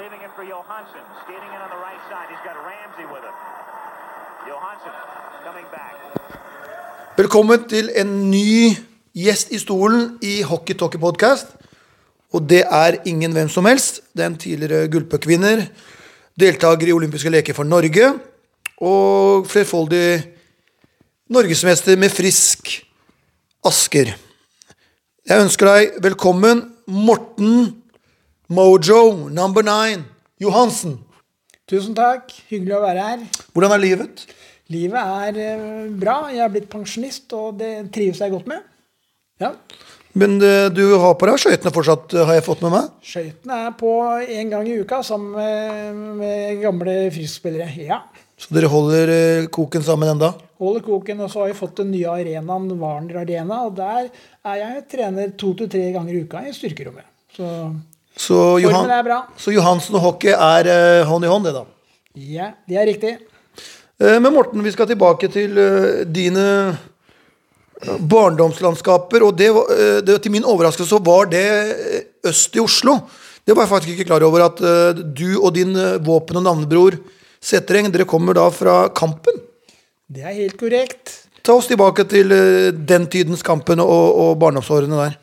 Leaving it for Johansson. Skating in on the right side. He's got Ramsey with him. Johansson coming back. Velkommen til en ny gjest i stolen i Hockey Talkie Podcast. Og det er ingen hvem som helst. Det er en tidligere gullpuckvinner, deltaker i olympiske leker for Norge og flerfoldig norgesmester med frisk Asker. Jeg ønsker deg velkommen, Morten Mojo number nine Johansen. Tusen takk. Hyggelig å være her. Hvordan er livet? Livet er eh, bra. Jeg er blitt pensjonist, og det trives jeg godt med. Ja. Men eh, du har på deg skøytene fortsatt, eh, har jeg fått med meg? Skøytene er på én gang i uka sammen med, med gamle friskspillere. Ja. Så dere holder koken sammen enda? Holder koken, og så har vi fått den nye arenaen, Warner Arena. Og der er jeg trener to til tre ganger i uka i styrkerommet. Så Så, Johan, så Johansen og hockey er eh, hånd i hånd, det, da. Ja, det er riktig. Eh, men Morten, vi skal tilbake til eh, dine barndomslandskaper. Og det, var- det, til min overraskelse så var det øst i Oslo. Det var jeg faktisk ikke klar over at du og din våpen- og navnebror Setreng, dere kommer da fra Kampen. Det er helt korrekt. Ta oss tilbake til den tidens Kampen og, og barndomsårene der.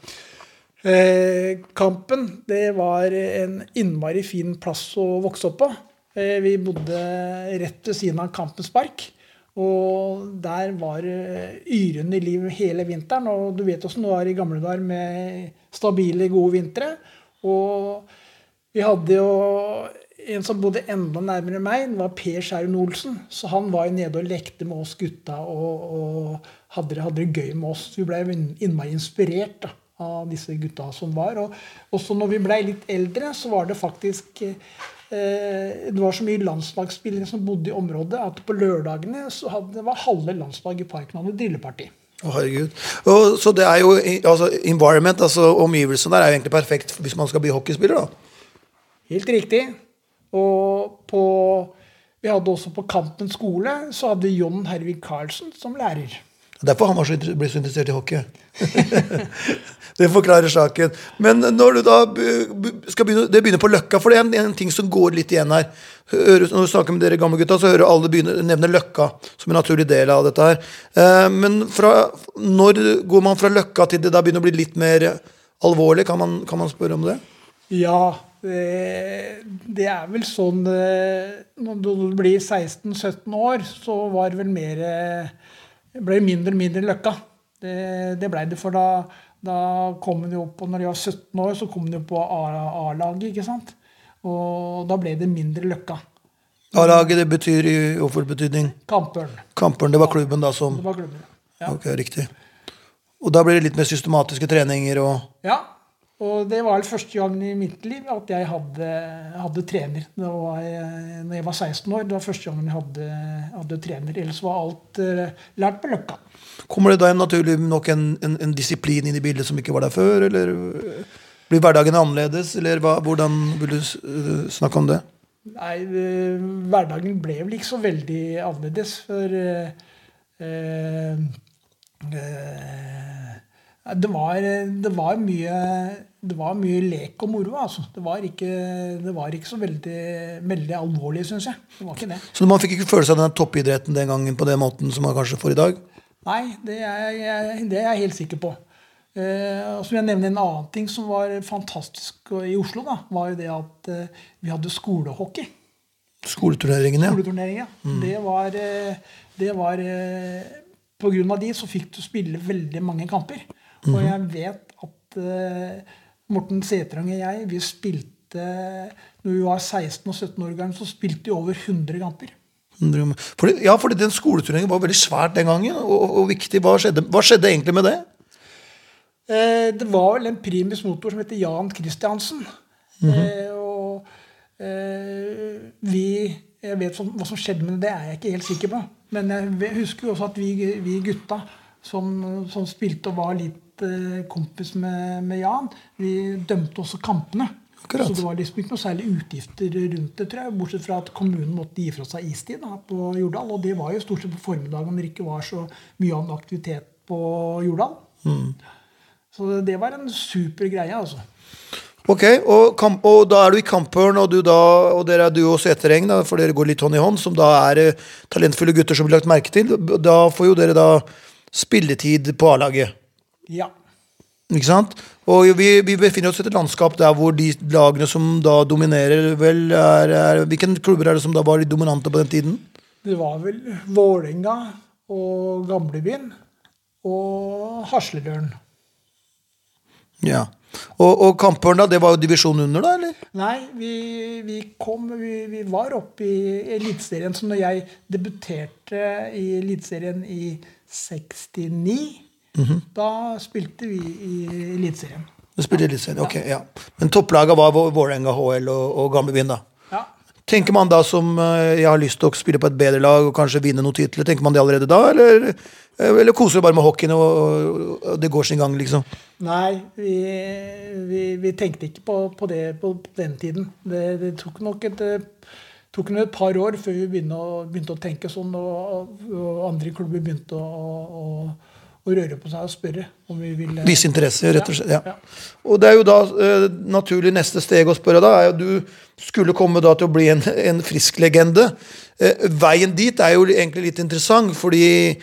Eh, kampen, det var en innmari fin plass å vokse opp på. Eh, vi bodde rett ved siden av Kampens park. Og der var det yrende liv hele vinteren. Og du vet åssen det var i gamle dager med stabile, gode vintre. Og vi hadde jo en som bodde enda nærmere meg, det var Per Skjæren Olsen. Så han var jo nede og lekte med oss gutta og, og hadde, det, hadde det gøy med oss. Vi ble innmari inspirert da, av disse gutta som var. Og også når vi blei litt eldre, så var det faktisk eh, Det var så mye landslagsspillere som bodde i området, at på lørdagene så hadde, var halve landslaget i parken hadde drilleparty. Å, herregud. Og, så det er jo altså, environment, altså omgivelsene der, er jo egentlig perfekt hvis man skal bli hockeyspiller, da. Helt riktig. Og på Vi hadde også på Kampen skole så hadde John Hervig Karlsen som lærer. Derfor han var så, ble så interessert i hockey. det forklarer saken. Men når du da skal begynne Det begynner på Løkka, for det er en, en ting som går litt igjen her. Hører, når du snakker med dere gamle gutta, så hører alle nevne Løkka som en naturlig del av dette her. Eh, men fra, når går man fra Løkka til det da begynner å bli litt mer alvorlig? Kan man, kan man spørre om det? Ja, det, det er vel sånn eh, Når du blir 16-17 år, så var det vel mer eh, ble mindre og mindre løkka. Det, det blei det, for da, da kom hun jo på Når de var 17 år, så kom hun jo på A-laget, ikke sant? Og da ble det mindre løkka. A-laget, det betyr i overført betydning Kampørn. Kamperen. Det var klubben da som Det var klubben. Ja. Ok, riktig. Og da blir det litt mer systematiske treninger og Ja, og det var første gangen i mitt liv at jeg hadde, hadde trener. Da var, eh, når jeg var 16 år. Det var første gangen jeg hadde, hadde trener. Ellers var alt uh, lært på Løkka. Kommer det da en naturlig nok en, en, en disiplin inn i bildet som ikke var der før, eller blir hverdagen annerledes, eller hva, hvordan vil du øh, snakke om det? Nei, uh, hverdagen ble vel ikke så veldig annerledes, for uh, eh, eh, det, var, det, var mye, det var mye lek og moro, altså. Det var ikke, det var ikke så veldig, veldig alvorlig, syns jeg. Det var ikke det. Så man fikk ikke følelse av den toppidretten den gangen på den måten som man kanskje får i dag? Nei, det er, jeg, det er jeg helt sikker på. Eh, og så vil jeg nevne en annen ting som var fantastisk i Oslo. da, var jo det at eh, vi hadde skolehockey. Skoleturneringen, ja. Skoleturneringen, ja. Det var, eh, det var På grunn av de så fikk du spille veldig mange kamper. Og jeg vet at uh, Morten Setrang og jeg, vi spilte Når vi var 16 og 17 år gamle, så spilte vi over 100 kamper. Fordi, ja, fordi den skoleturneringen var veldig svært den gangen, og, og, viktig. Hva skjedde, hva skjedde egentlig med det? Eh, det var vel en primus motor som heter Jan Christiansen. eh, og eh, vi Jeg vet hva som skjedde med det, det er jeg ikke helt sikker på. Men jeg husker jo også at vi, vi gutta som, som spilte og var litt eh, kompis med, med Jan, vi dømte også kampene. Akkurat. Så det var liksom ikke noe særlig utgifter rundt det, tror jeg. Bortsett fra at kommunen måtte gi fra seg istid da, på Jordal. Og det var jo stort sett på formiddagen når det ikke var så mye annen aktivitet på Jordal. Så det var en super greie, altså. Ok, og, kamp, og da er du i Kampørn, og, da, og dere er du og Setereng, for dere går litt hånd i hånd, som da er eh, talentfulle gutter som blir lagt merke til. Da får jo dere da spilletid på A-laget. Ja. Ikke sant? Og vi, vi befinner oss i et landskap der hvor de lagene som da dominerer, vel er, er Hvilke klubber er det som da var de dominante på den tiden? Det var vel Vålerenga og Gamlebyen og Hasledølen. Ja. Og, og Kampørn, da, det var jo divisjon under, da, eller? Nei, vi, vi kom Vi, vi var oppe i Eliteserien. Så når jeg debuterte i Eliteserien i 69, da spilte vi i Eliteserien. Du spilte Eliteserien, ok, ja. Men topplaga var Vå- Vålerenga, HL og, og Gamlebyen, da. Ja. Tenker man da som eh, jeg har lyst til å spille på et bedre lag og kanskje vinne noen titler, tenker man det allerede da, eller, eh, eller koser du bare med hockeyen og, og, det går sin gang, liksom? Nei, vi, vi, vi tenkte ikke på, på det på den tiden. Det, det tok nok et, tok et par år før vi begynte å, begynte å tenke sånn, og, og andre klubber begynte å, å, å røre på seg og spørre om vi vil Vise interesse, rett og slett. Ja. Ja. Og det er jo da eh, naturlig neste steg å spørre da, er jo du skulle komme da til å bli en, en frisk legende. Eh, veien dit er jo egentlig litt interessant, fordi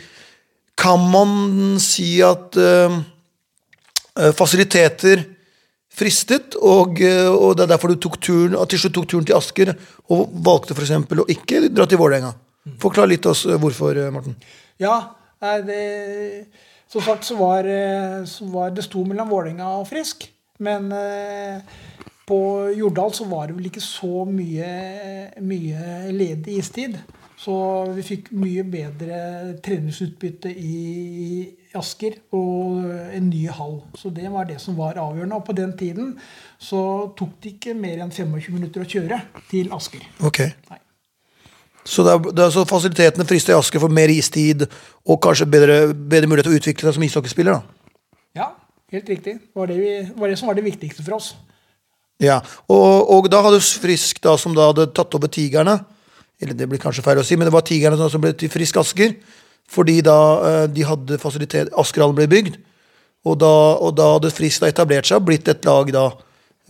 kan man si at eh, eh, fasiliteter fristet, og, eh, og det er derfor du tok turen, til slutt tok turen til Asker og valgte f.eks. å ikke dra til Vålerenga. Forklar litt oss eh, hvorfor, eh, Morten. Ja, det, som sagt så var, eh, så var det sto mellom Vålerenga og Frisk. Men eh, på Jordal så var det vel ikke så mye, mye ledig istid. Så vi fikk mye bedre treningsutbytte i Asker og en ny hall. Så det var det som var avgjørende. Og på den tiden så tok det ikke mer enn 25 minutter å kjøre til Asker. Ok. Nei. Så, det er, det er så fasilitetene frister i Asker for mer istid og kanskje bedre, bedre mulighet til å utvikle seg som ishockeyspiller? da. Ja, helt riktig. Det var det, vi, var det som var det viktigste for oss. Ja, og, og da hadde Frisk, da, som da hadde tatt over Tigerne Eller det blir kanskje feil å si, men det var Tigerne som ble til Frisk Asker. Fordi da eh, de hadde fasilitet Askerhallen ble bygd. Og da, og da hadde Frisk da etablert seg og blitt et lag da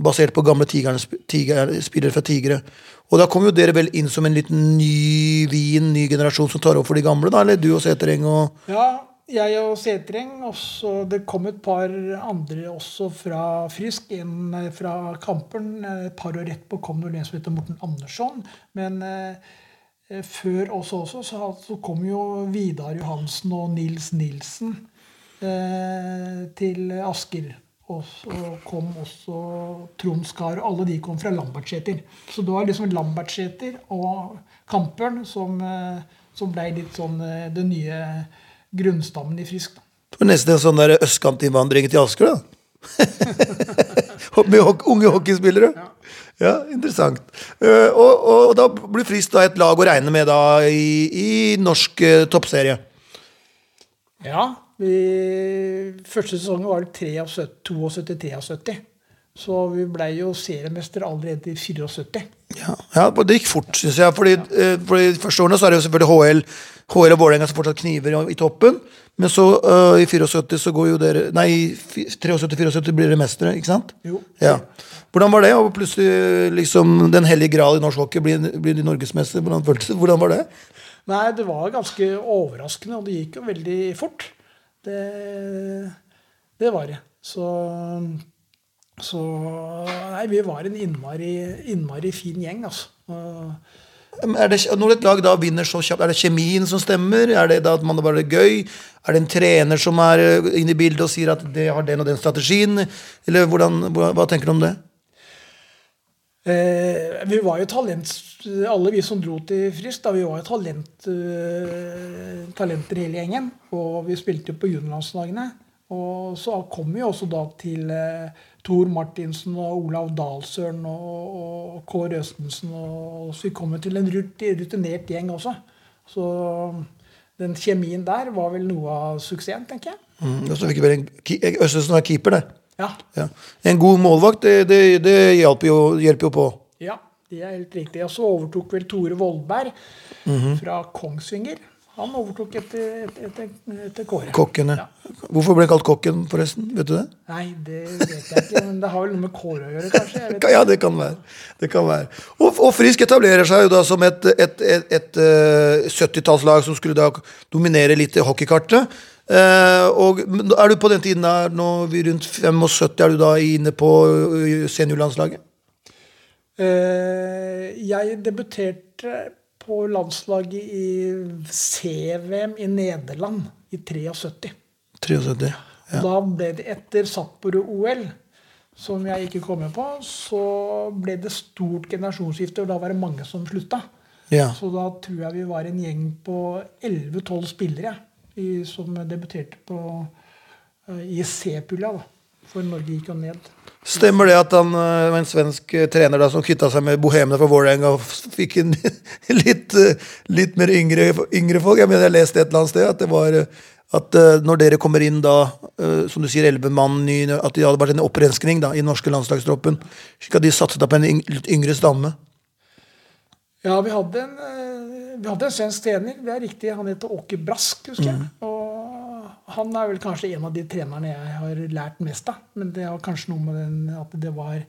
basert på gamle tigerne, tiger, spillere fra Tigre. Og da kom jo dere vel inn som en liten ny vin, ny generasjon som tar over for de gamle, da? Eller du og Setereng og Ja, jeg og Setereng. Og så det kom et par andre også fra Frisk. En eh, fra Kampern. Et par år etterpå kom det en som heter Morten Andersson. Men eh, eh, før oss også så, så kom jo Vidar Johansen og Nils Nilsen eh, til Asker. Og så kom også Trond Skar. Alle de kom fra Lambertseter. Så det var liksom Lambertseter og Kampern som, eh, som ble litt sånn den det nye grunnstammen i Frisk. da. Det var nesten en sånn der østkantinnvandring til Asker, da. Med unge hockeyspillere. Ja, interessant. Eh, og, og da blir Frisk da et lag å regne med da i, i norsk eh, toppserie. Ja, vi, Første sesongen var det 72-73. Så vi ble jo seriemester allerede i 74. Ja, ja Det gikk fort, syns jeg. Fordi, ja. fordi Første årene så er det jo selvfølgelig HL, HL og Vålerenga som fortsatt kniver i, toppen. Men så uh, i 74 så går jo dere Nei, i 73-74 blir dere mestere, ikke sant? Jo. Ja. Hvordan var det? Og plutselig liksom den hellige gral i norsk hockey blir, blir de norgesmester. Hvordan føltes det? Hvordan var det? Nei, det var ganske overraskende, og det gikk jo veldig fort. Det, det var det. Så, så Nei, vi var en innmari, innmari fin gjeng, altså. Det, når et lag da vinner så kjapt, er det kjemien som stemmer? Er det da at man bare er gøy? Er det en trener som er eh, inne i bildet og sier at det har den og den strategien? Eller hvordan, hva tenker du om det? Eh, vi var jo talent, alle vi som dro til Frisk, da, vi var jo talent, eh, talenter hele gjengen. Og vi spilte jo på juniorlandslagene. Og så kom vi også da til eh, Tor Martinsen og Olav Dahlsøren og, og Kåre Østensen. Og, så vi kom jo til en rutinert gjeng også. Så den kjemien der var vel noe av suksessen, tenker jeg. Mm, Østensen er keeper, det. Ja, Ja. En god målvakt, det, det, det hjelper, jo, hjelper jo på. ja det er helt riktig. Og så overtok vel Tore Vollberg fra Kongsvinger. Han overtok etter, etter, etter, Kåre. Kokken, ja. Hvorfor ble han kalt Kokken, forresten? Vet du det? Nei, det vet jeg ikke, men det har vel noe med Kåre å gjøre, kanskje. Ja, det kan være. Det kan være. Og, og Frisk etablerer seg jo da som et, et, et, et eh, 70-tallslag som skulle da dominere litt hockeykartet. Eh, og er du på den tiden der, nå vi rundt 75, er du da inne på eh, seniorlandslaget? Uh, jeg debuterte på landslaget i C-VM i Nederland i 73. 73. Ja. Da ble det etter Sapporo-OL, som jeg ikke kom med på, så ble det stort generasjonsskifte, og da var det mange som slutta. ja. Så da tror jeg vi var en gjeng på 11-12 spillere i, som debuterte på, eh, i C-pulla. For Norge gikk jo ned. Stemmer det at han eh, var en svensk eh, trener da som kvitta seg med bohemene fra Vålerenga og fikk inn litt, litt mer yngre, yngre folk? Jeg mener jeg leste et eller annet sted at det var at når dere kommer inn da, som du sier, elleve mann, at det hadde vært en opprenskning da, i den norske landslagstroppen, slik at de satset på en litt yngre stamme. Ja, vi hadde en, vi hadde en svensk trener. Det er riktig. Han heter Åke Brask, husker jeg. Og han er vel kanskje en av de trenerne jeg har lært mest av. Men det har kanskje noe med den, at det var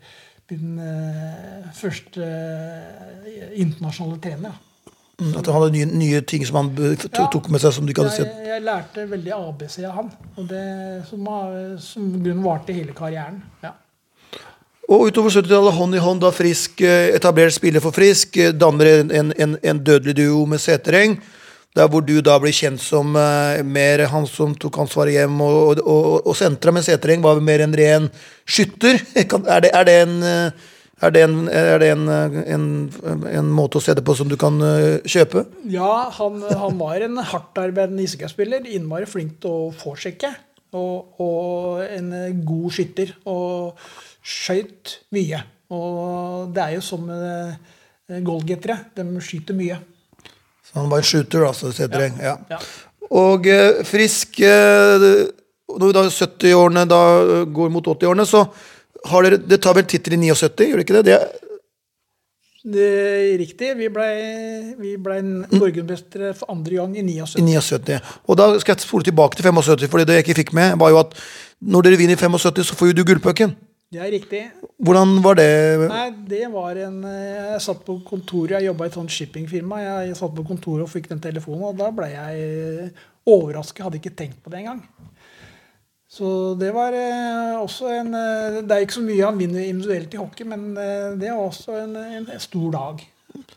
min eh, første eh, internasjonale trener. ja. Mm, At han hadde nye, nye ting som han tok Ja. med seg som du ikke hadde Jeg, sett. jeg lærte veldig ABC av han, og det, som, har- som grunnen varte hele karrieren. Ja. Og utover 70-tallet, hånd i hånd, da Frisk eh, etablert spiller for Frisk, eh, danner en, en, en, dødelig duo med Setereng. Der hvor du da blir kjent som uh, mer han som tok ansvaret hjem og, og, og, sentra, men Setereng var mer en ren skytter. Er, det, er det en er det, en, er det en, en, en måte å se det på som du kan kjøpe? Ja, han, han var en hardtarbeidende ishockeyspiller. Innmari flink til å forsjekke. Og, og en god skytter. Og skøyt mye. Og det er jo som med goalgettere. De skyter mye. Så han var en shooter, altså, Setereng. Ja. Ja. Og eh, Frisk eh, Når vi da 70-årene da eh, går mot 80-årene, så har dere Det tar vel tittel i 79, gjør det ikke det? det Det er riktig. Vi ble, vi ble norgesmestere for andre gang i I 79. 79. Og da skal jeg spole tilbake til 75, for det jeg ikke fikk med, var jo at når dere vinner i 75, så får jo du gullpucken. Det er riktig. Hvordan var det? Nei, det var en eh, Jeg satt på kontoret, jeg jobba i et sånt shippingfirma. Jeg satt på kontoret og fikk den telefonen, og da ble jeg overrasket. Hadde ikke tenkt på det engang. Så det var eh, også en eh, Det er ikke så mye han vinner individuelt i hockey, men eh, det er også en, en stor dag.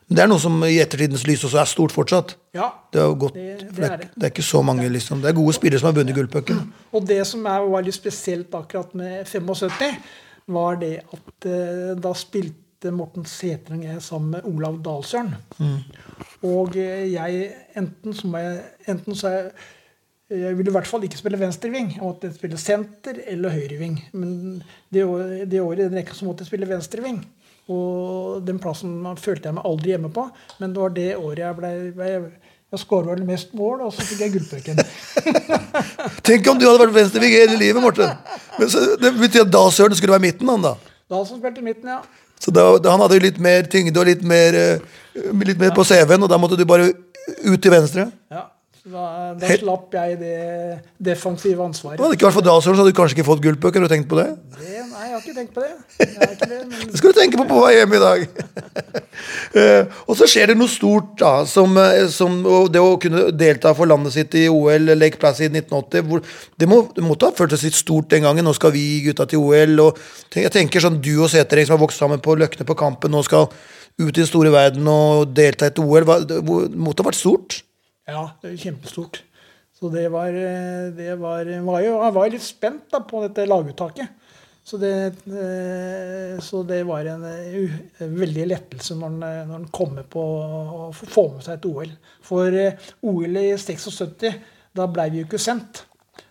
Det er noe som i ettertidens lys også er stort fortsatt. Ja. Det er jo godt. Det- det er det. det er ikke så mange, liksom. Det er gode spillere som har vunnet gullpucken. Og det som er, var litt spesielt akkurat med 75, var det at eh, da spilte Morten Setreng sammen med Olav Dalsjøen. Og eh, jeg enten så må jeg enten så jeg jeg ville i hvert fall ikke spille venstreving. Jeg måtte spille senter eller høyreving. Men det året i den rekka så måtte jeg spille venstreving. Og den plassen følte jeg meg aldri hjemme på. Men det var det året jeg blei ble Jeg skåra vel mest mål, og så fikk jeg gullpucken. Tenk om du hadde vært venstreving hele livet, Morten! Men så, det betyr at Dalsøren skulle være midten, han da. Da som spilte midten, ja. Så da, da han hadde jo litt mer tyngde og litt mer, eh, litt mer på CV-en, og da måtte du bare ut til venstre. Ja, da, da slapp jeg det defensive ansvaret. Hadde det ikke vært for Dalsøren, så hadde du kanskje ikke fått gullpuck. Har du tenkt på det? Det, nei, jeg har ikke tenkt på det. Det men, Det skal du tenke på på vei hjem i dag. Eh, og så skjer det noe stort, da. Som, eh, som det å kunne delta for landet sitt i OL, Lake Placid 1980. Hvor, det, må, det måtte ha føltes litt stort den gangen. Nå skal vi gutta til OL. Og jeg tenker sånn Du og Sætereng som har vokst sammen på Løkne på Kampen, nå skal ut i den store verden og delta i et OL. Hva- Det måtte ha vært stort. Ja, det er kjempestort. Så det var, eh, det var, var jo, Jeg var litt spent da, på dette laguttaket. Så det, eh, så det var en eh, veldig lettelse når eh, når en kommer på å få- med seg et OL. For eh, OL i 76, da blei vi jo ikke sendt.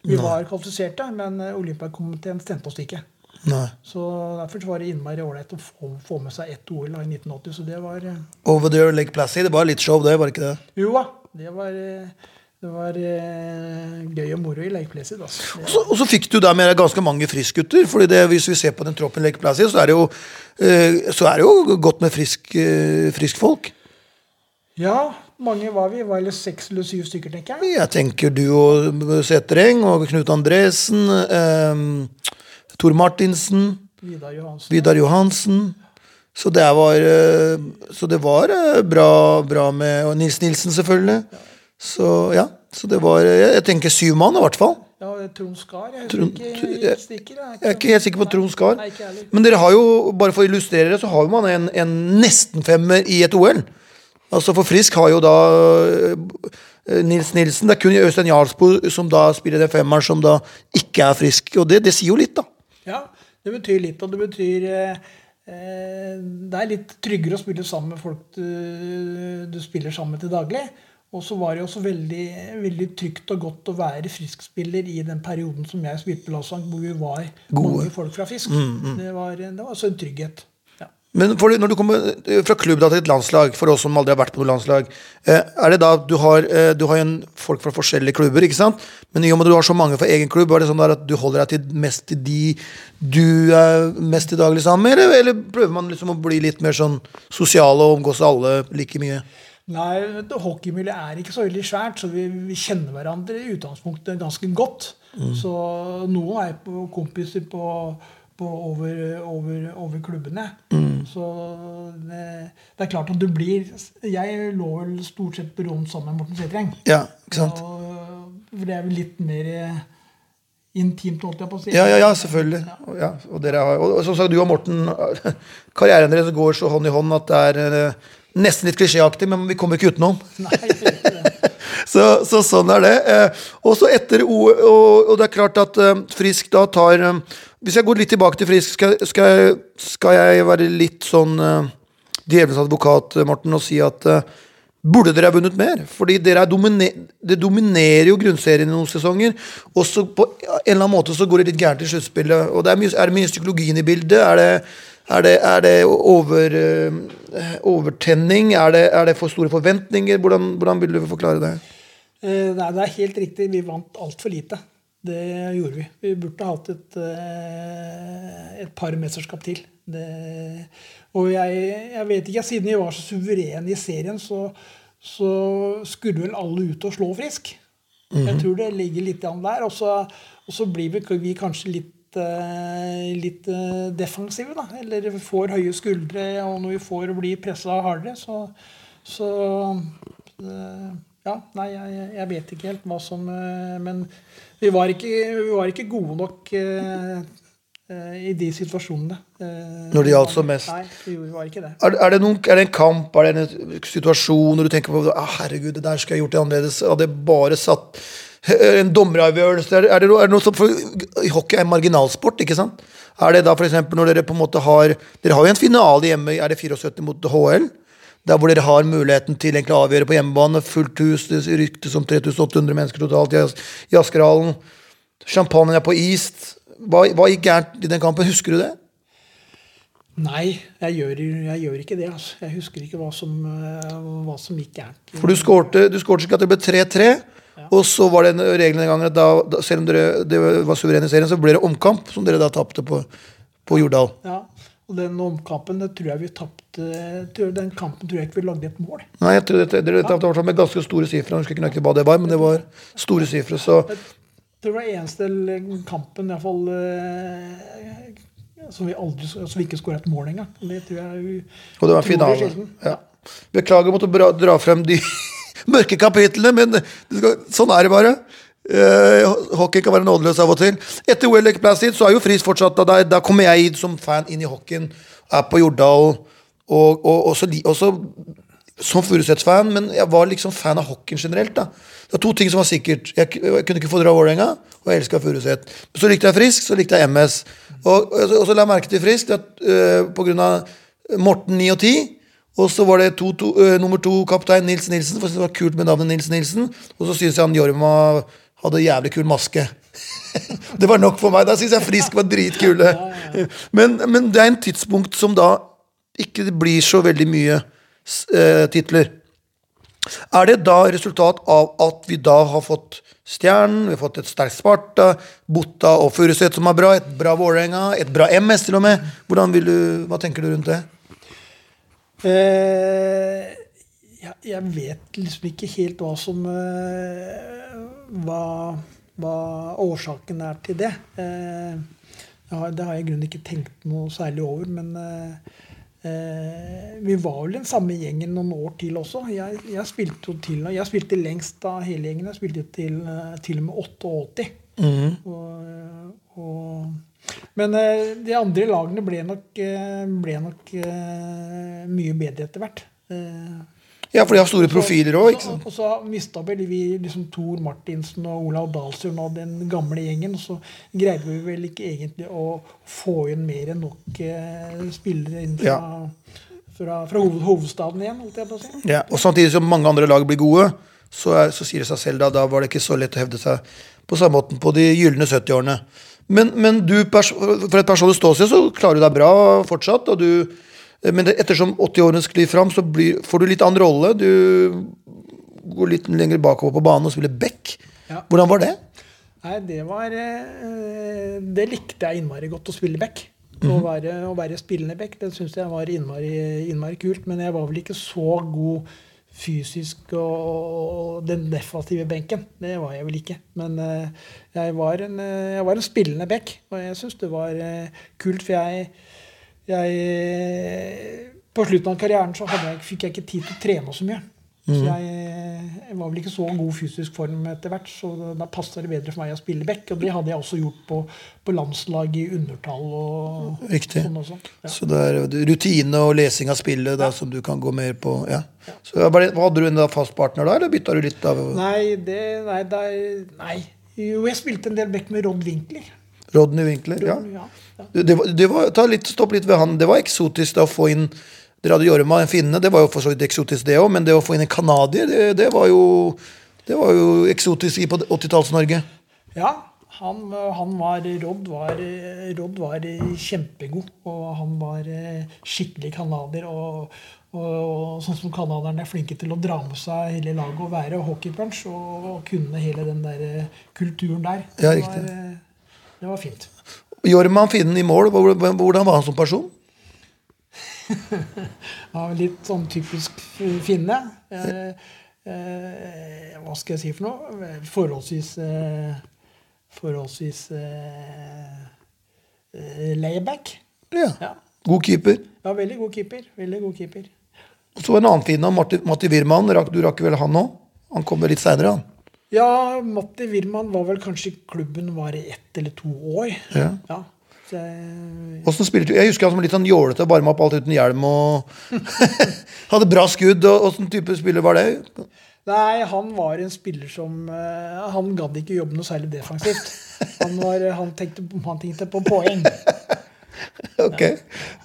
Vi var kvalifiserte, men eh, Olympiakomiteen stemte oss ikke. Nei. Så Derfor var det innmari ålreit å få, få med seg ett OL i 1980. Så det var eh, Over legge Lake Placid. Det var litt show, det, var det ikke det? Jo da, det var, eh, det var eh, gøy og moro i Lake Placid. Altså. Og så, og så fikk du der med deg ganske mange friskgutter. fordi det, hvis vi ser på den troppen Lake Placid, så er det jo, eh, så er det jo godt med frisk, frisk folk. Ja, mange var vi? Var det seks eller syv stykker, tenker jeg? Jeg tenker du og Setereng og Knut Andresen, eh, Tor Martinsen, Vidar Johansen. Vidar Johansen. Så det var, eh, så det var eh, bra, bra med Og Nils Nilsen, selvfølgelig. Så ja. Så det var Jeg, jeg tenker syv mann, i hvert fall. Ja, Trond Skar. Jeg Trond- ikke. jeg- Jeg, stikker, jeg, er ikke helt sikker på Trond Skar. Nei. Men dere har jo, bare for å illustrere det, så har man en, en nesten-femmer i et OL. Altså For Frisk har jo da eh, Nils Nilsen. Det er kun Øystein Jarlsbo som da spiller den femmeren som da ikke er frisk. Og det, det sier jo litt, da. Ja, det betyr litt, og det betyr eh, eh, Det er litt tryggere å spille sammen med folk du, du spiller sammen med til daglig. Og så var det også veldig, veldig trygt og godt å være friskspiller i den perioden som jeg spilte på landslag, hvor vi var mange folk fra Fisk. Det, var, det var også en trygghet. Men for, når du kommer eh, fra klubb da til et landslag, for oss som aldri har vært på noe landslag, eh, er det da du har, eh, du har en folk fra forskjellige klubber, ikke sant? Men i og med at du har så mange fra egen klubb, er det sånn at du holder deg til mest til de du er mest til daglig sammen med, eller, eller prøver man liksom å bli litt mer sånn sosial og omgås alle like mye? Nei, hockeymiljøet er ikke så veldig svært, så vi, vi kjenner hverandre i utgangspunktet ganske godt. Så noen er på kompiser på, på over, over, over klubbene. Så det, det er klart at du blir Jeg lå vel stort sett på rom sammen med Morten Sætreng. Ja, ikke sant? Og- For det er vel litt mer eh, intimt, holdt jeg på å si. Ja, ja, ja, selvfølgelig. Og, ja, og, dere har, og som sagt, du og Morten, karrieren deres går så hånd i hånd at det er eh, nesten litt klisjéaktig, men vi kommer ikke utenom. Nei, ikke det. Så, så sånn er det. Eh, og så etter O og, og det er klart at Frisk da tar Hvis jeg går litt tilbake til Frisk, skal, skal, jeg, skal jeg være litt sånn uh, djevelens advokat, eh, Morten, og si at uh, Burde dere ha vunnet mer? Fordi dere er domine det dominerer jo grunnserien i noen sesonger. Og så på en eller annen måte så går det litt gærent i sluttspillet. Og det er, mye, det mye psykologien i bildet? Er det, er det, er det over, uh, overtenning? Er det, er det for store forventninger? Hvordan, hvordan vil du forklare det? Uh, Nei, det er helt riktig. Vi vant altfor lite. Det gjorde vi. Vi burde hatt et, eh, et par mesterskap til. Det, og jeg, jeg vet ikke, siden vi var så suverene i serien, så, så skulle vel alle ut og slå Frisk. Jeg tror det ligger litt an der. Og så, og så blir vi, vi kanskje litt eh, litt eh, defensive, da. Eller får høye skuldre, og når vi får bli pressa hardere, så, så Ja, nei, jeg, jeg vet ikke helt hva som eh, Men vi var ikke, vi var ikke gode nok eh, eh, i de situasjonene. Eh, Når det gjaldt som mest. Nei, vi var ikke det. Er, er, det noen, er det en kamp, er det en situasjon når du tenker på ah, herregud, det der skulle jeg gjort det annerledes? Hadde jeg bare satt eh, en dommeravgjørelse? Er, det- er, det noe, er det noe som for, Hockey er en marginalsport, ikke sant? Er det da f.eks. når dere på en måte har Dere har jo en finale hjemme, er det 74 mot HL? Der hvor dere har muligheten til egentlig å avgjøre på hjemmebane. Fullt hus, det ryktes om 3800 mennesker totalt i, Askerhallen. Champagnen er på is. Hva, hva gikk gærent i den kampen? Husker du det? Nei, jeg gjør, jeg gjør ikke det. Altså. Jeg husker ikke hva som, eh, hva som gikk gærent. For du skårte, du skårte ikke at det ble 3-3, og så var det en regel den gangen at da, da, selv om dere det var suverene i serien, så ble det omkamp, som dere da tapte på, på Jordal. Ja, og den omkampen det tror jeg vi tapte Den kampen tror jeg ikke vi lagde et mål. Nei, jeg tror det, det i hvert med ganske store sifre. Jeg husker ikke nøyaktig hva det var, men det var store sifre. Så det var eneste kampen i hvert fall, eh, som vi aldri som vi ikke skåra et mål engang. Det tror jeg vi Og det var finalen finale. Ja. Beklager måtte dra, frem de mørke kapitlene, men det skal, sånn er det bare. Eh, hockey kan være nådeløs av og til. Etter OL Lake Placid så er jo Friis fortsatt der, da kommer jeg som fan inn i hockeyen. Er på Jordal. Og, og, også, også som Furuseth-fan, men jeg var liksom fan av hockeyen generelt. da Det var to ting som var sikkert. Jeg, jeg kunne ikke fordra Vålerenga, og jeg elska Furuset. Så likte jeg Frisk, så likte jeg MS. Og, og, så- og så la jeg merke til Frisk at uh, på grunn av Morten 9 og 10 og så var det to, to, øh, nummer to kaptein Nils Nilsen, for det var kult med navnet Nils Nilsen. Og så syns jeg han Jorma hadde jævlig kul maske. det var nok for meg. Da syns jeg Frisk var dritkule. Men, men det er en tidspunkt som da ikke blir så veldig mye eh, titler. Er det da resultat av at vi da har fått Stjernen, vi har fått et sterkt Sparta, Botta og Furuset som er bra, et bra Vålerenga, et bra MS til og med. Du, Hva tenker du rundt det? Eh, ja, jeg vet liksom ikke helt hva som eh, hva, hva årsaken er til det. Eh, jeg har, det har jeg i grunnen ikke tenkt noe særlig over, men eh, eh, vi var vel den samme gjengen noen år til også. Jeg, jeg spilte jo til Jeg spilte lengst av hele gjengen. Jeg spilte til, eh, til og med 88. Og, og, men eh, de andre lagene ble nok, eh, ble nok eh, mye bedre etter hvert. Ja, for de har store profiler òg? Og så mista vel vi liksom Tor Martinsen og Olav Dahlsund og den gamle gjengen. Så greide vi vel ikke egentlig å få inn mer enn nok eh, spillere inn fra, fra, fra hoved, hovedstaden igjen, si. Ja, og samtidig som mange andre lag blir gode, så, er, så sier det seg selv da, da var det ikke så lett å hevde seg på samme måten på de gylne 70-årene. Men, men du, for et personlig ståsted, så klarer du deg bra fortsatt. og du men det, ettersom 80-årene sklir fram, så blir, får du litt annen rolle. Du går litt lenger bakover på banen og spiller back. Ja. Hvordan var det? Nei, det var eh, Det likte jeg innmari godt, å spille back. Mhm. Å være, å være spillende back, det syns jeg var innmari, innmari kult. Men jeg var vel ikke så god fysisk og, og den defensive benken. Det var jeg vel ikke. Men eh, jeg, var en, eh, jeg var en spillende back, og jeg syns det var eh, kult, for jeg, jeg På slutten av karrieren så jeg, fikk jeg ikke tid til å trene så mye. Så jeg, jeg var vel ikke så god fysisk form etter hvert, så da, passa det bedre for meg å spille back. Og det hadde jeg også gjort på, på landslag i undertall og Riktig. sånn også. Ja. Så det er rutine og lesing av spillet da, som du kan gå mer på. ja. Så ja, bare- Hadde du en fast partner da, eller bytta du litt av Nei, det Nei, det nei. Jo, jeg spilte en del back med Rod Winkler. Rodney Winkler? Ja. Ja, ja. Det, det var, ta litt, stopp litt ved han. Det var eksotisk da å få inn Dere hadde Jorma, en finne. Det var jo for så vidt eksotisk, det òg. Men det å få inn en canadier, det, det, var jo det var jo eksotisk i på 80-talls-Norge. Ja, han, han var Rodd var, Rod var kjempegod, og han var eh, skikkelig canadier. Og, og, og sånn som canadierne er flinke til å dra med seg hele laget og være hockeypunch og, og kunne hele den der eh, kulturen der. Ja, det, var, eh, det var fint. Jorma, finnen i mål, hvordan var han som person? Ja, litt sånn typisk finne. Eh, eh, hva skal jeg si for noe? Forholdsvis eh, Forholdsvis eh, eh, layback. Ja. Ja. God keeper. ja, veldig god keeper. Veldig god keeper. Så en annen finne, Matti, Matti Wirman. Du rakk vel han òg? Han kommer litt seinere, han. Ja, Matti Wirman var vel kanskje i klubben var i ett eller to år. Ja. Ja. Så jeg, Hvordan spilte du? Jeg husker han som litt sånn jålete, og varma opp alt uten hjelm og Hadde bra skudd. og Åssen type spiller var det? nei, han var en spiller som uh, Han gadd ikke jobbe noe særlig defensivt. Han, var, han, tenkte, han tenkte på poeng. Ok,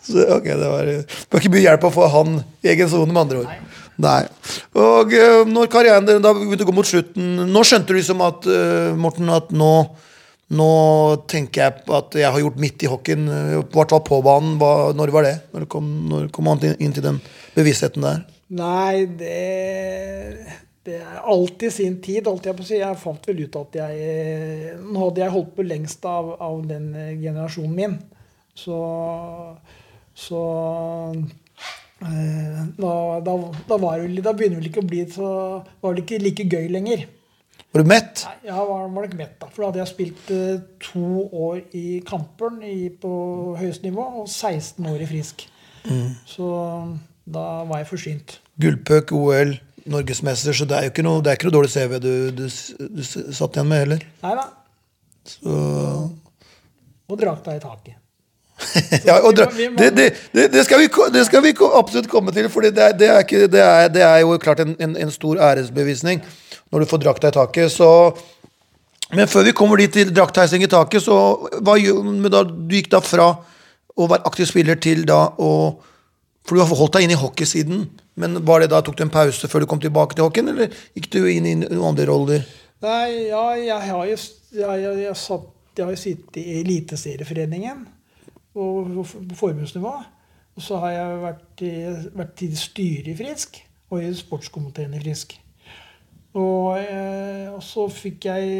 så, ok, det var Det var ikke mye hjelp å få han i egen sone, med andre ord. Nei. Og eh, når karrieren din da begynte å gå mot slutten Nå skjønte du liksom at eh, Morten, at nå nå tenker jeg at jeg har gjort mitt i hockeyen, eh, i hvert fall på banen. Når var det? Når kom, når kom han inn, til den bevisstheten der? Nei, det, det er alltid sin tid, holdt jeg på si. Jeg fant vel ut at jeg Nå hadde jeg holdt på lengst av, av den generasjonen min. Så, så da, da, da, var det, da begynner det ikke å bli så Var det ikke like gøy lenger. Var du mett? Nei, ja, var, var nok mett, da. For da hadde jeg spilt eh, to år i Kamperen i, på høyest nivå og 16 år i Frisk. Så da var jeg forsynt. Gullpuck, OL, norgesmester, så det er jo ikke noe, det er ikke noe dårlig CV du, du, du satt igjen med heller. Nei da. Så Og drakta i taket. ja, det, det, det, det, skal vi, det skal vi absolutt komme til, for det, er- det, ikke- det, er- det er jo klart en, en, en stor æresbevisning når du får drakta i taket. Så, men før vi kommer dit til draktheising i taket, så hva, da, du gikk da fra å være aktiv spiller til da å For du har holdt deg inn i hockeysiden, men var det da tok du en pause før du kom tilbake til hockeyen, eller gikk du inn i noen andre roller? Nei, ja, jeg har jo jeg, jeg, jeg, satt, jeg har jo sittet i Eliteserieforeningen på formuesnivå. Og så har jeg vært i, vært i styret i Frisk og i sportskomiteen i Frisk. Og, eh, og så fikk jeg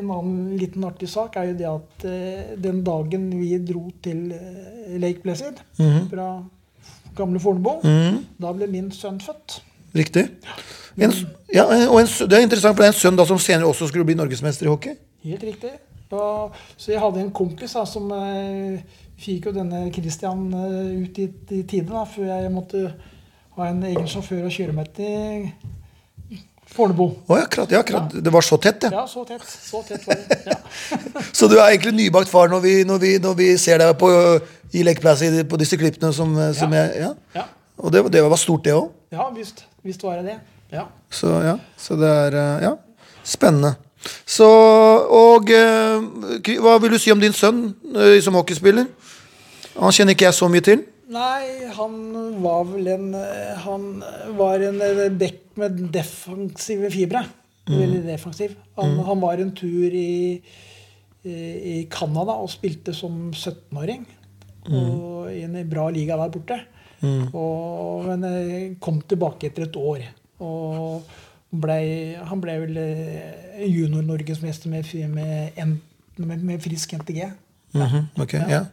en annen liten artig sak, er jo det at eh, den dagen vi dro til eh, Lake Blessed fra gamle Fornebu, da ble min sønn født. Riktig. En, ja, og en, det er interessant, for det er en sønn da som senere også skulle bli norgesmester i hockey. Helt riktig. Og, så jeg hadde en kompis da, som eh, fikk jo denne Christian eh, ut i, i tide, da, før jeg måtte ha en egen sjåfør å kjøre meg til Fornebu. Oh, ja, akkurat, ja, akkurat. Det var så tett, ja. Ja, så tett. Så tett var det. Ja. Så du er egentlig nybakt far når vi, når vi, når vi ser deg på, i lekeplasset på disse klippene som, som Ja. jeg Ja. Ja, Og det, det var stort, det òg. ja visst. Visst var det det. Ja. Så ja, så det er eh, ja, spennende. Så Og eh, hva vil du si om din sønn eh, som hockeyspiller? Han kjenner ikke jeg så mye til. Nei, han var vel en eh, Han var en bekk med defensive fibre. Veldig defensiv. Han, han var en tur i i Canada og spilte som 17-åring. Mm. I en bra liga der borte. Og, men kom tilbake etter et år. Og ble, han ble vel eh, junior-norgesmester med, med, med, med frisk NTG. Mhm, ok, ja.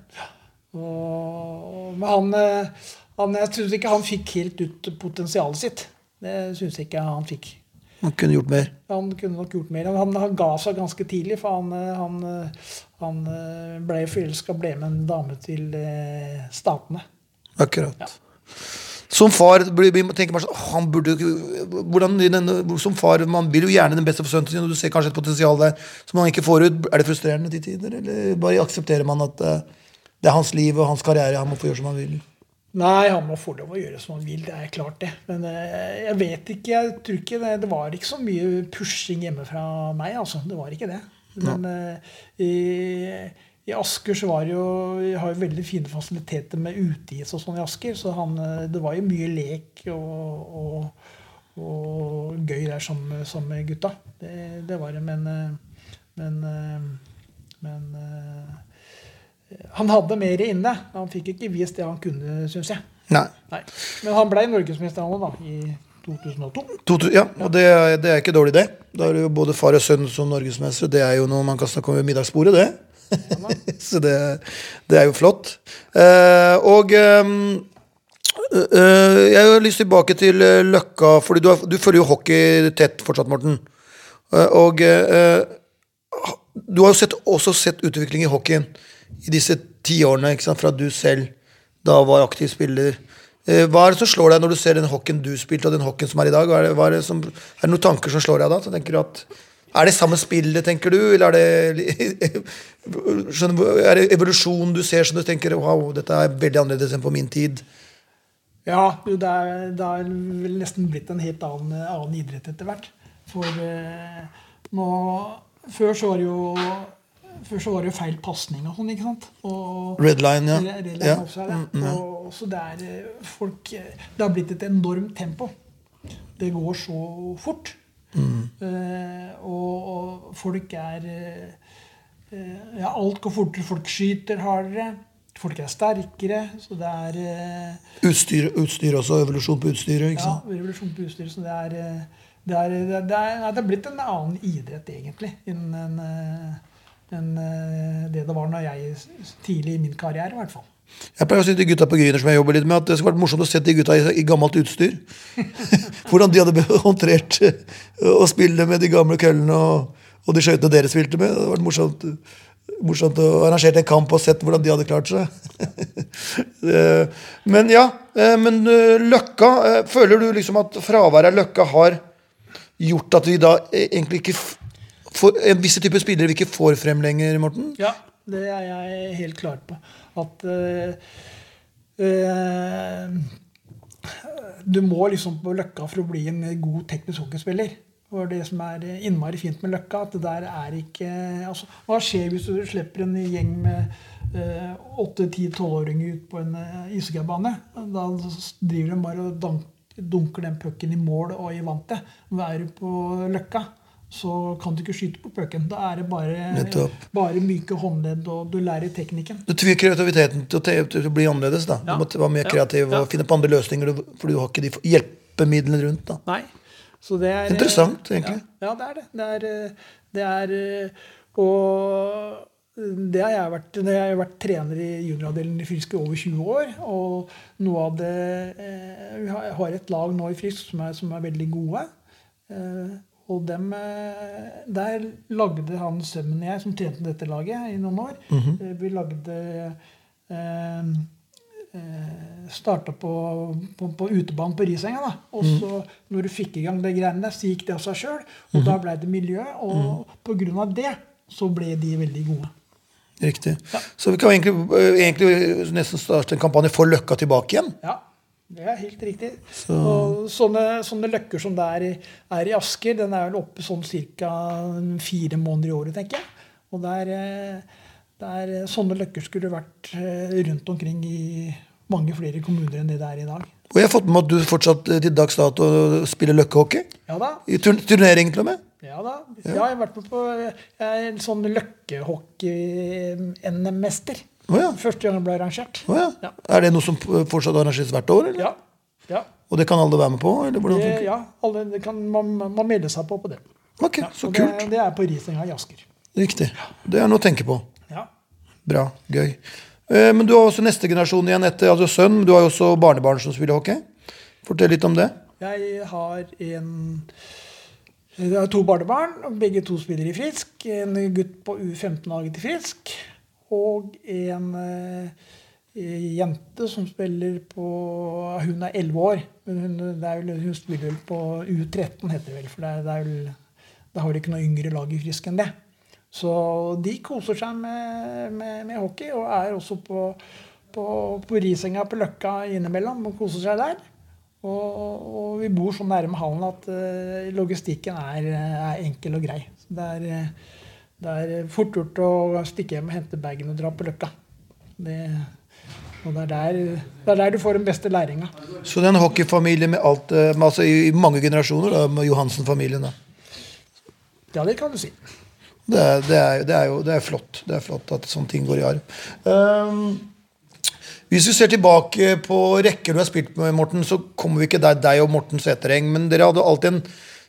Og, men han, eh, han Jeg syns ikke han fikk helt ut potensialet sitt. Det syns jeg ikke han fikk. Han kunne gjort mer. Han kunne nok gjort mer. Han, han ga seg ganske tidlig, for han, eh, han, han ble forelska, ble med en dame til Statene. Akkurat. Som far tenker man sånn han burde, hvordan, Som far man vil jo gjerne den beste for sønnen sin, og du ser kanskje et potensial der som man ikke får ut. Er det frustrerende til tider, eller bare aksepterer man at eh, det er hans liv og hans karriere, han må få gjøre som han vil? Nei, han må få lov å gjøre som han vil. Det er klart, det. Men eh, jeg vet ikke. Jeg tror ikke det, det var ikke så mye pushing hjemme fra meg, altså. Det var ikke det. Men eh, i, Asker så var det jo Vi har jo veldig fine fasiliteter med uteis og sånn i Asker, så han, eh, det var jo mye lek og, og, og gøy der som, som med gutta. Det, det var det. Men, eh, men, eh, men han hadde mer inne. Han fikk ikke vist det han kunne, syns jeg. Nei. Nei. Men han ble norgesmester da, i 2002. 2000, ja, og det, det er ikke dårlig, det. Da er det jo både far og sønn som norgesmestere. Det er jo noe man kan snakke om ved middagsbordet, det. Så det, det er jo flott. Eh, og ehm, eh, jeg har lyst tilbake til eh, Løkka, fordi du, har, du følger jo hockey tett fortsatt, Morten. Eh, og eh, du har jo sett, også sett utvikling i hockeyen i disse tiårene, fra du selv da var aktiv spiller. Eh, Hva er det som slår deg når du ser den hockeyen du spilte, og den hockeyen som er i dag? Er, det, er, det som, er det noen tanker som slår deg da? Så tenker du at, er det samme spillet, tenker du? Eller er det, er det evolusjon du ser som du tenker wow, dette er veldig annerledes enn på min tid? Ja, det er, det er vel nesten blitt en helt annen, annen idrett etter hvert. For eh, nå Før så var det jo før så var det jo feil pasning og sånn, ikke sant? Og, Red line, ja. Red line ja. Også, ja. Og, så det er eh, folk eh, Det har blitt et enormt tempo. Det går så fort. Eh, og, og folk er eh, eh, Ja, alt går fortere. Folk skyter hardere. Folk er sterkere. Så det er Utstyr, utstyr også, evolusjon på utstyret, ikke Ja, sant? revolusjon på utstyret, Så det er, det er, det er, det er, det er blitt en annen idrett, egentlig, enn en, en, det det var når jeg tidlig i min karriere, i hvert fall. Jeg pleier å si til gutta på Gryner som jeg jobber litt med, at det skulle vært morsomt å se de gutta i, i gammelt utstyr. Hvordan de hadde håndtert eh, å spille med de gamle køllene og, og de skøytene dere spilte med. Det hadde vært morsomt, morsomt å arrangere en kamp og sett hvordan de hadde klart seg. Men ja, eh, men eh, Løkka Føler du liksom at fraværet av Løkka har gjort at vi da egentlig ikke f- får, en visse typer spillere vi ikke får frem lenger, Morten? Ja, det er jeg helt klar på. At eh, eh, Du må liksom på Løkka for å bli en god teknisk hockeyspiller. Og det som er innmari fint med Løkka, at det der er ikke altså, Hva skjer hvis du slipper en gjeng med åtte-ti-tolvåringer ut på en ishockeybane? Da driver de bare og dunker den pucken i mål og i vantet. Men er du på Løkka, så kan du ikke skyte på pucken. Da er det bare, bare myke håndledd, og du lærer teknikken. Du tvinger kreativiteten til å, til å bli annerledes. da. Du Ja. må være mer Ja. kreativ og finne på andre løsninger, for du har ikke de hjelpemidlene rundt. da. Nei. Så det er Interessant, egentlig. Ja, ja det er det. Det er, eh, det er eh, Og det har jeg vært, jeg har vært trener i junioravdelingen i Frisk i over 20 år. Og noe av det Jeg har et lag nå i Frisk som er, som er veldig gode. Og dem, eh, der lagde han Sømmen og jeg, som tjente dette laget i noen år eh, Vi lagde eh, eh, Starta på, på, på utebanen på Risenga. da. Og så når du fikk i gang det greiene der, så gikk det av seg sjøl. Og da ble det miljø. Og på grunn av det så ble de veldig gode. Riktig. Så vi kan egentlig, egentlig nesten starte en kampanje for Løkka tilbake igjen. Ja, det er helt riktig. Og sånne, sånne løkker som det er i, er i Asker, den er vel oppe sånn ca. fire måneder i året, tenker jeg. Og der, eh, der sånne løkker skulle vært eh, rundt omkring i mange flere kommuner enn det det er i dag. Og jeg har fått med at du fortsatt eh, til dags dato spiller løkkehockey. Ja da. I turn turnering til og med. Ja da. Ja, jeg har vært med på jeg er en sånn løkkehockey-NM-mester. Å ja. Første gang det ble arrangert. Oh, ja. Ja. Er det noe som fortsatt arrangeres hvert år? Eller? Ja. ja. Og det kan alle være med på? Eller Det, ja alle, kan, man, man melder seg på på det. Ok, så kult. Det, det er på Risenga i Asker. Riktig. Det er noe å tenke på. Ja. Bra. Gøy. Eh, Men du har også neste generasjon igjen etter altså sønn. Du har jo også barnebarn som spiller hockey. Fortell litt om det. Jeg har en jeg har to barnebarn, begge to spiller i Frisk. En gutt på U15-laget til Frisk. Og en eh, jente som spiller på Hun er 11 år. Men hun, vel, hun spiller vel på U13, heter det vel. For det er, vel, da har ikke noe yngre lag i Frisk enn det. Så de koser seg med, med, med hockey, og er også på, på, på Risenga på Løkka innimellom og koser seg der. Og, og vi bor så nærme hallen at eh, logistikken er, er enkel og grei. Så det er, eh, det er fort gjort å stikke hjem og hente bagen og dra på Løkka. Det, og det er, der, det er der du får den beste læringa. Så det er en hockeyfamilie med alt, eh, med, altså i mange generasjoner, da, med Johansen-familien. da. Ja, det kan du si. Det det, er, det, er jo, det er flott Det er flott at sånne ting går i arv. Um, hvis vi ser tilbake på rekker du har spilt med, Morten, så kommer vi ikke der, deg og Morten Setereng, Men dere hadde alltid en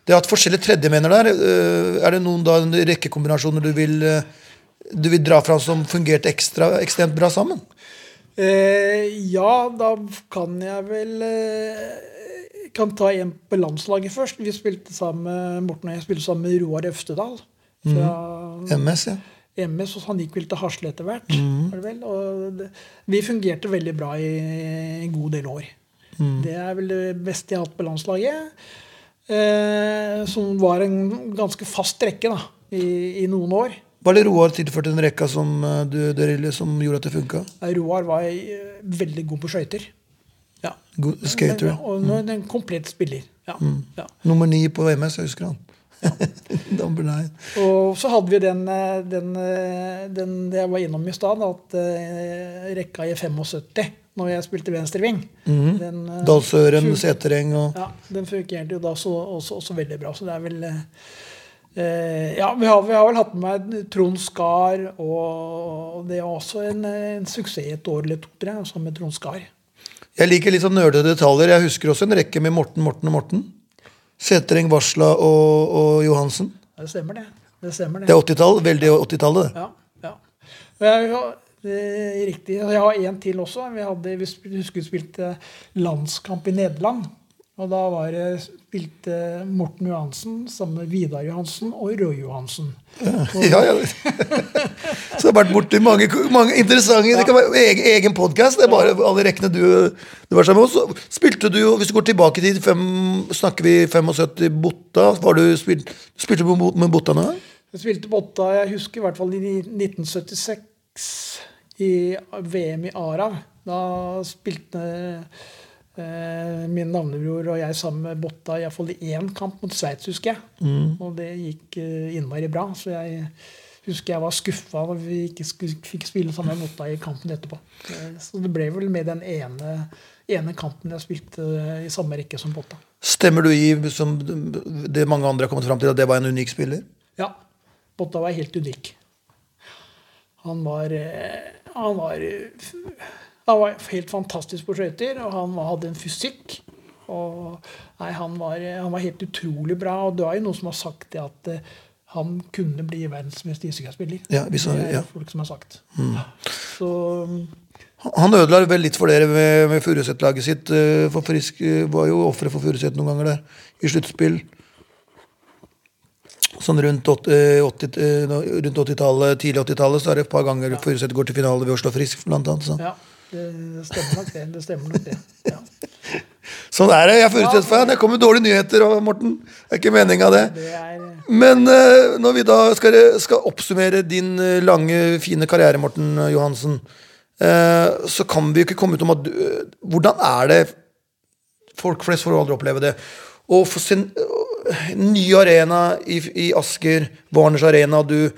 har hatt forskjellige tredjemener der. Eh, er det noen da, en rekkekombinasjoner du vil, eh, du vil dra fram som fungerte ekstra, ekstremt bra sammen? Eh, ja, da kan jeg vel eh, kan ta en på landslaget først. Vi spilte sammen Morten og jeg spilte sammen med Roar Øftedal. Fra MS, ja. MS, og han gikk vel til Hasle etter hvert. det vel? Og det, vi fungerte veldig bra i en god del år. Det er vel det beste jeg har hatt på landslaget. Eh, som var en ganske fast rekke da, i, i noen år. Var det Roar tilført den rekka som, eh, du, Derille, som gjorde at det funka? Roar var eh, veldig god på skøyter. Ja. God Skater. Og mm. en komplett spiller. Ja. ja. Nummer ni på MS, jeg husker han. Og så hadde vi den, den, den det jeg var innom i stad, at rekka i 75, når jeg spilte venstreving den, uh, Dalsøren, Setereng og Ja, den fungerte jo da så, også, også veldig bra. Så det er vel eh, eh, Ja, vi har, vi har vel hatt med Trond Skar, og det er også en, en suksess et år eller to, tror jeg, sammen med Trond Skar. Jeg liker litt sånn nerdete detaljer. Jeg husker også en rekke med Morten, Morten og Morten. Setereng, Varsla og, og Johansen. Det stemmer, det. Det stemmer, Det er 80-tall. Veldig 80-tallet, det. Ja. ja. Jeg, det riktig. og Jeg har en til også. Vi, hadde, vi husker vi spilte landskamp i Nederland. Og da var det spilte Morten Johansen sammen med Vidar Johansen og Roy Johansen. Ja, ja. Så det har vært borti mange, mange interessante Det kan være egen, egen podkast. Det er bare alle rekkene du, du var sammen med. Så spilte du jo, Hvis du går tilbake til fem, snakker vi 75 Botta. Var du spilt, spilte du med Botta nå? Jeg spilte Botta, jeg husker i hvert fall i 1976 i VM i Arav. Da spilte eh, min navnebror og jeg sammen med Botta iallfall i én kamp mot Sveits, husker jeg. Og det gikk eh, innmari bra. Så jeg husker jeg var skuffa når vi ikke fikk spille sammen med Botta i kampen etterpå. Så det ble vel med den ene, ene kampen jeg spilte eh, i samme rekke som Botta. Stemmer du i som det mange andre har kommet fram til, at det var en unik spiller? Ja. Botta var helt unik. Han var eh, Han var, eh, han var helt fantastisk på skøyter, og han hadde en fysikk. Og nei, han var, eh, han var helt utrolig bra. Og det var jo noen som har sagt det at han kunne bli verdens mest ishockeyspiller. Ja, hvis han- ja. folk som har sagt. Så Han ødela vel litt for dere med, med Furuset-laget sitt. For Frisk var jo ofre for Furuset noen ganger der, i sluttspill. Sånn rundt 80 80 eh, nå- rundt 80-tallet, tidlig 80-tallet, så er det et par ganger Furuset går til finale ved å slå Frisk, blant annet. Så. Ja, det stemmer nok det. Det stemmer nok det. Ja. Sånn er det. Jeg er Furuset-fan. Det kommer dårlige nyheter, Morten. Det er ikke meninga, det. Det er Men eh, når vi da skal, skal oppsummere din eh, lange, fine karriere, Morten Johansen, eh, så kan vi jo ikke komme ut om at eh, Hvordan er det Folk flest får aldri oppleve det. Å få se en øh, ny arena i, i Asker, Warners Arena, du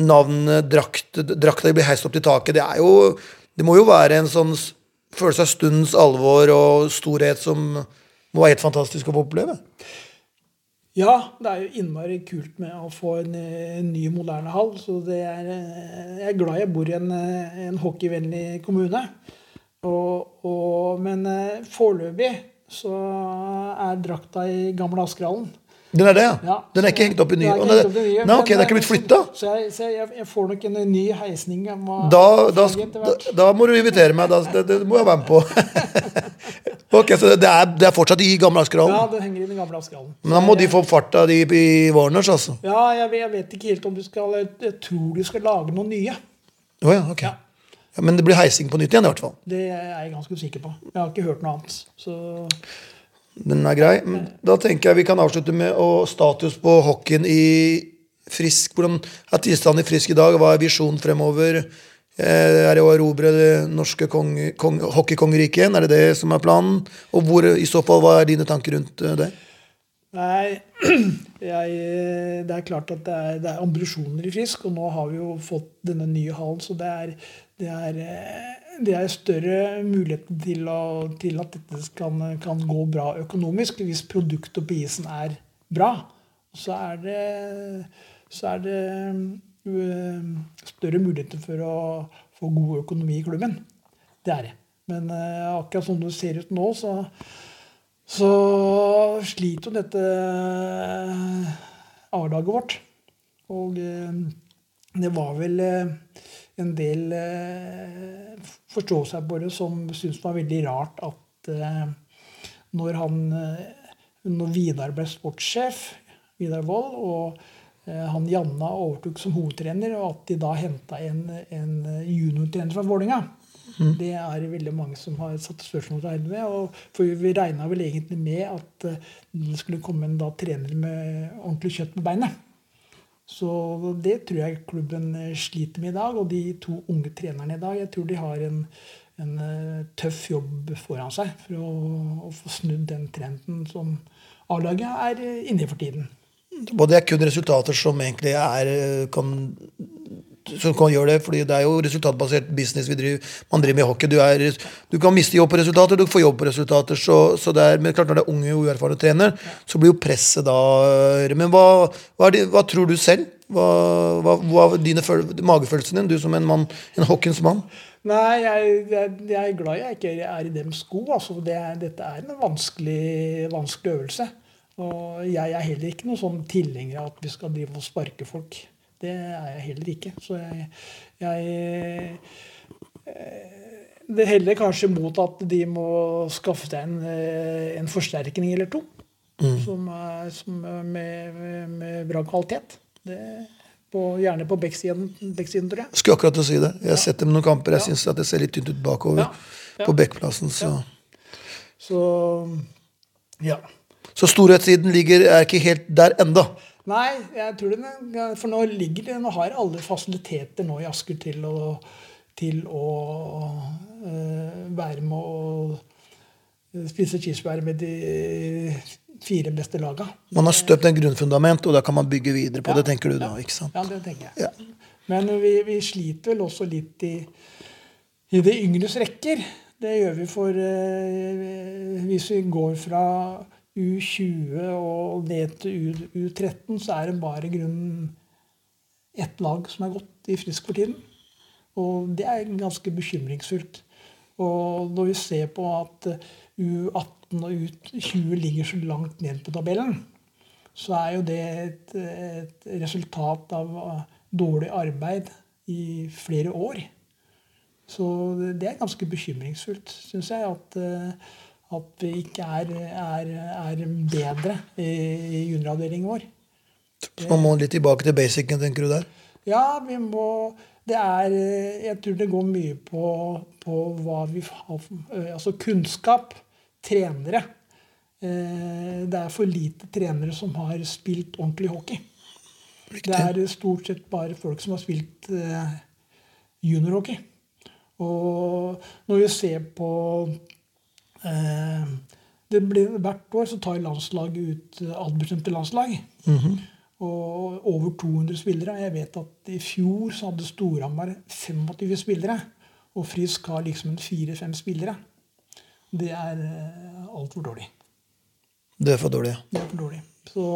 Navnet, drakt, drakta blir heist opp til taket. Det er jo Det må jo være en sånn følelse av stundens alvor og storhet som må være helt fantastisk å få oppleve. Ja, det er jo innmari kult med å få en, eh, en ny, moderne hall. Så det er, eh, jeg er glad jeg bor i en, eh, en hockeyvennlig kommune. Og, og, men eh, foreløpig så er drakta i gamle Askerhallen. Den er det, ja? Ja, den er ikke hengt opp i ny? Det er ikke opp i nye, nei, ok, det er ikke blitt flytta? Så, jeg, så jeg, jeg får nok en ny heisning. Da, da, da, da må du invitere meg. Da, det, det må jeg være med på. ok, Så det er, det er fortsatt i gamle Ja, Askerhallen? den henger i den gamle Askerhallen. Men da må de få farta de i Warners, altså? Ja, jeg, vet- jeg vet ikke helt om du skal Jeg tror du skal lage noen nye. Oh, ja, ok. Ja. Ja, men det blir heising på nytt igjen, i hvert fall. Det er jeg ganske sikker på. Jeg har ikke hørt noe annet. Så Den er grei. Da tenker jeg vi kan avslutte med å status på hockeyen i Frisk. Hvordan er tilstanden i Frisk i dag? Hva er visjonen fremover? Eh, Er det å erobre det norske kong- kong- hockeykongeriket igjen? Er det det som er planen? Og hvor, i så fall, hva er dine tanker rundt eh, det? Nei, jeg, det er klart at det er, det er ambisjoner i Frisk, og nå har vi jo fått denne nye hallen, så det er, det er, eh, det er større mulighet til, å, til at dette kan, kan gå bra økonomisk hvis produktet på isen er bra. Så er det, så er det øh, større muligheter for å få god økonomi i klubben. Det er det. Men øh, akkurat som det ser ut nå, så så sliter jo dette eh, A-laget vårt. Og eh, det var vel eh, en del eh, det som syntes det var veldig rart at eh, når han eh, når Vidar ble sportssjef, Vidar Wold, og eh, han Janna overtok som hovedtrener, og at de da henta en, en juniortrener fra Vålerenga. Det er veldig mange som har satt spørsmålstegn ved. Og for vi regna vel egentlig med at eh, det skulle komme en da trener med ordentlig kjøtt på beinet. Så det tror jeg klubben eh, sliter med i dag. Og de to unge trenerne i dag, jeg tror de har en, en eh, tøff jobb foran seg for å, å få snudd den trenden som A-laget er eh, inne i for tiden. Og det er kun resultater som egentlig er kan, som kan gjøre det, fordi det er jo resultatbasert business vi driver, man driver med hockey. Du, er, du kan miste jobb på resultater, du får jobb på resultater. Så, så det er, men klart når det er unge, uerfarne trener, så blir jo presset da eh, Men hva, hva, det, hva tror du selv? Hva, hva, hva er dine føl- magefølelsen din, du som en mann, en hockeyens mann? Nei, jeg, jeg, jeg er glad jeg ikke er i dem sko. Altså, det dette er en vanskelig, vanskelig øvelse. Og jeg er heller ikke noen sånn tilhenger av at vi skal drive og sparke folk. Det er jeg heller ikke. Så jeg, jeg eh, Det heller kanskje mot at de må skaffe seg en, eh, en forsterkning eller to. Som er, som med, med, bra kvalitet. Det, på, gjerne på backsiden, backsiden, tror jeg. Skulle akkurat til å si det. Jeg har sett dem noen kamper. Jeg syns det ser litt tynt ut bakover Ja. Ja. på backplassen. Så. Så ja. så storhetssiden ligger, er ikke helt der enda. Nei, jeg tror er- For nå ligger det Nå har alle fasiliteter nå i Asker til å, til å øh, være med å spise kirsebær med de fire beste laga. Man har støpt en grunnfundament, og da kan man bygge videre på Ja. det, tenker du da. ikke sant? Ja, det tenker jeg. Ja. Men vi, vi sliter vel også litt i, i de yngres rekker. Det gjør vi for eh, Hvis vi går fra U20 og ned til U, U13, så er det bare grunnen ett lag som er godt i Frisk for tiden. Og det er ganske bekymringsfullt. Og når vi ser på at U18 og U20 ligger så langt ned på tabellen, så er jo det et, et resultat av dårlig arbeid i flere år. Så det er ganske bekymringsfullt, syns jeg, at, eh, at vi ikke er, er, er bedre i, i junioravdelingen vår. Så man må litt tilbake til basicen, tenker du der? Ja, vi må Det er Jeg tror det går mye på, på hva vi har Altså kunnskap. Trenere. Eh, Det er for lite trenere som har spilt ordentlig hockey. Det er stort sett bare folk som har spilt eh, juniorhockey. Og når vi ser på blir, Hvert år så tar landslaget ut eh, aldersbestemte landslag. Og over 200 spillere. Jeg vet at i fjor så hadde Storhamar 25 spillere. Og Frisk har liksom fire-fem spillere. Det er eh, altfor dårlig. Det er for dårlig. Det er for dårlig. Så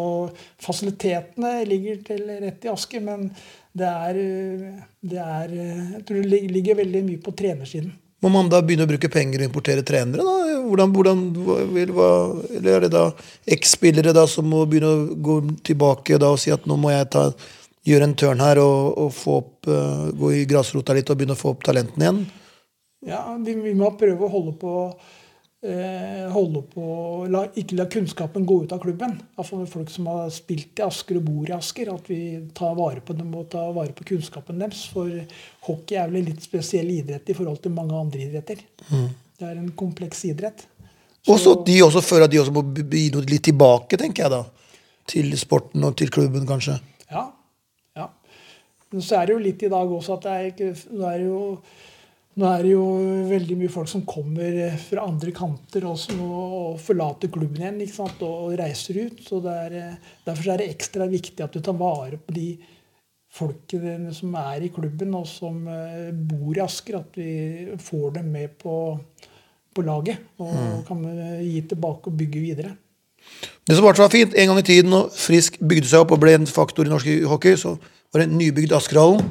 fasilitetene ligger til rett i Asker, men det er, eh, det er eh, Jeg tror det ligger veldig mye på trenersiden. Må man da begynne å bruke penger og importere trenere? da? Hvordan, hvordan, vil- hva, eller er det da eks-spillere da som må begynne å gå tilbake da og si at nå må jeg ta, gjøre en turn her og, og få opp, eh, gå i grasrota litt og begynne å få opp talentene igjen? Ja, vi, vi må prøve å holde på holde på, la, Ikke la kunnskapen gå ut av klubben. Altså folk som har spilt i Asker og bor i Asker. At vi tar vare på dem og tar vare på kunnskapen deres. For hockey er vel en litt spesiell idrett i forhold til mange andre idretter. Det er en kompleks idrett. Og så de også føler at de også må bidra litt tilbake, tenker jeg da. Til sporten og til klubben, kanskje. Ja. ja. Men så er det jo litt i dag også at det er ikke Nå er jo, nå er det jo veldig mye folk som kommer fra andre kanter og, som, og forlater klubben igjen ikke sant? og reiser ut. Så det er, derfor er det ekstra viktig at du tar vare på de folkene som er i klubben og som eh, bor i Asker. At vi får dem med på, på laget og kan eh, gi tilbake og bygge videre. Det som var fint, En gang i tiden når Frisk bygde seg opp og ble en faktor i norsk hockey, så var det en nybygd Askerhallen.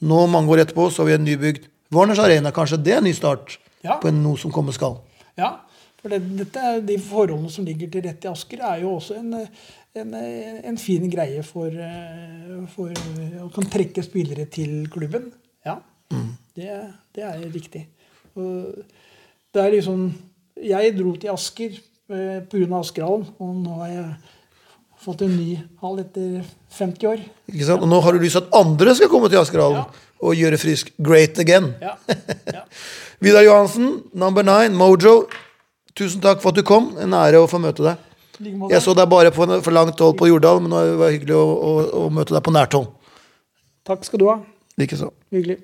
Nå, mange år etterpå, så har vi en nybygd Warners Arena. Kanskje det er en ny start Ja. på noe som komme skal. Ja, for det, dette, de forholdene som ligger til rette i Asker, er jo også en, en, en fin greie for, eh, for å kan trekke spillere til klubben. Ja, det, det er riktig. Og det er liksom Jeg dro til Asker eh, pga. Askerhallen, og nå har jeg fått en ny hall etter 50 år. Ikke sant? Og nå har du lyst til at andre skal komme til Askerhallen Ja. Og gjøre Frisk great again. Ja, ja. Vidar Johansen, number nine, Mojo. Tusen takk for at du kom. En ære å få møte deg. Jeg så deg bare på, for langt hold på Jordal, men det var hyggelig å, å, å møte deg på nært hold. Takk skal du ha. Likeså. Hyggelig.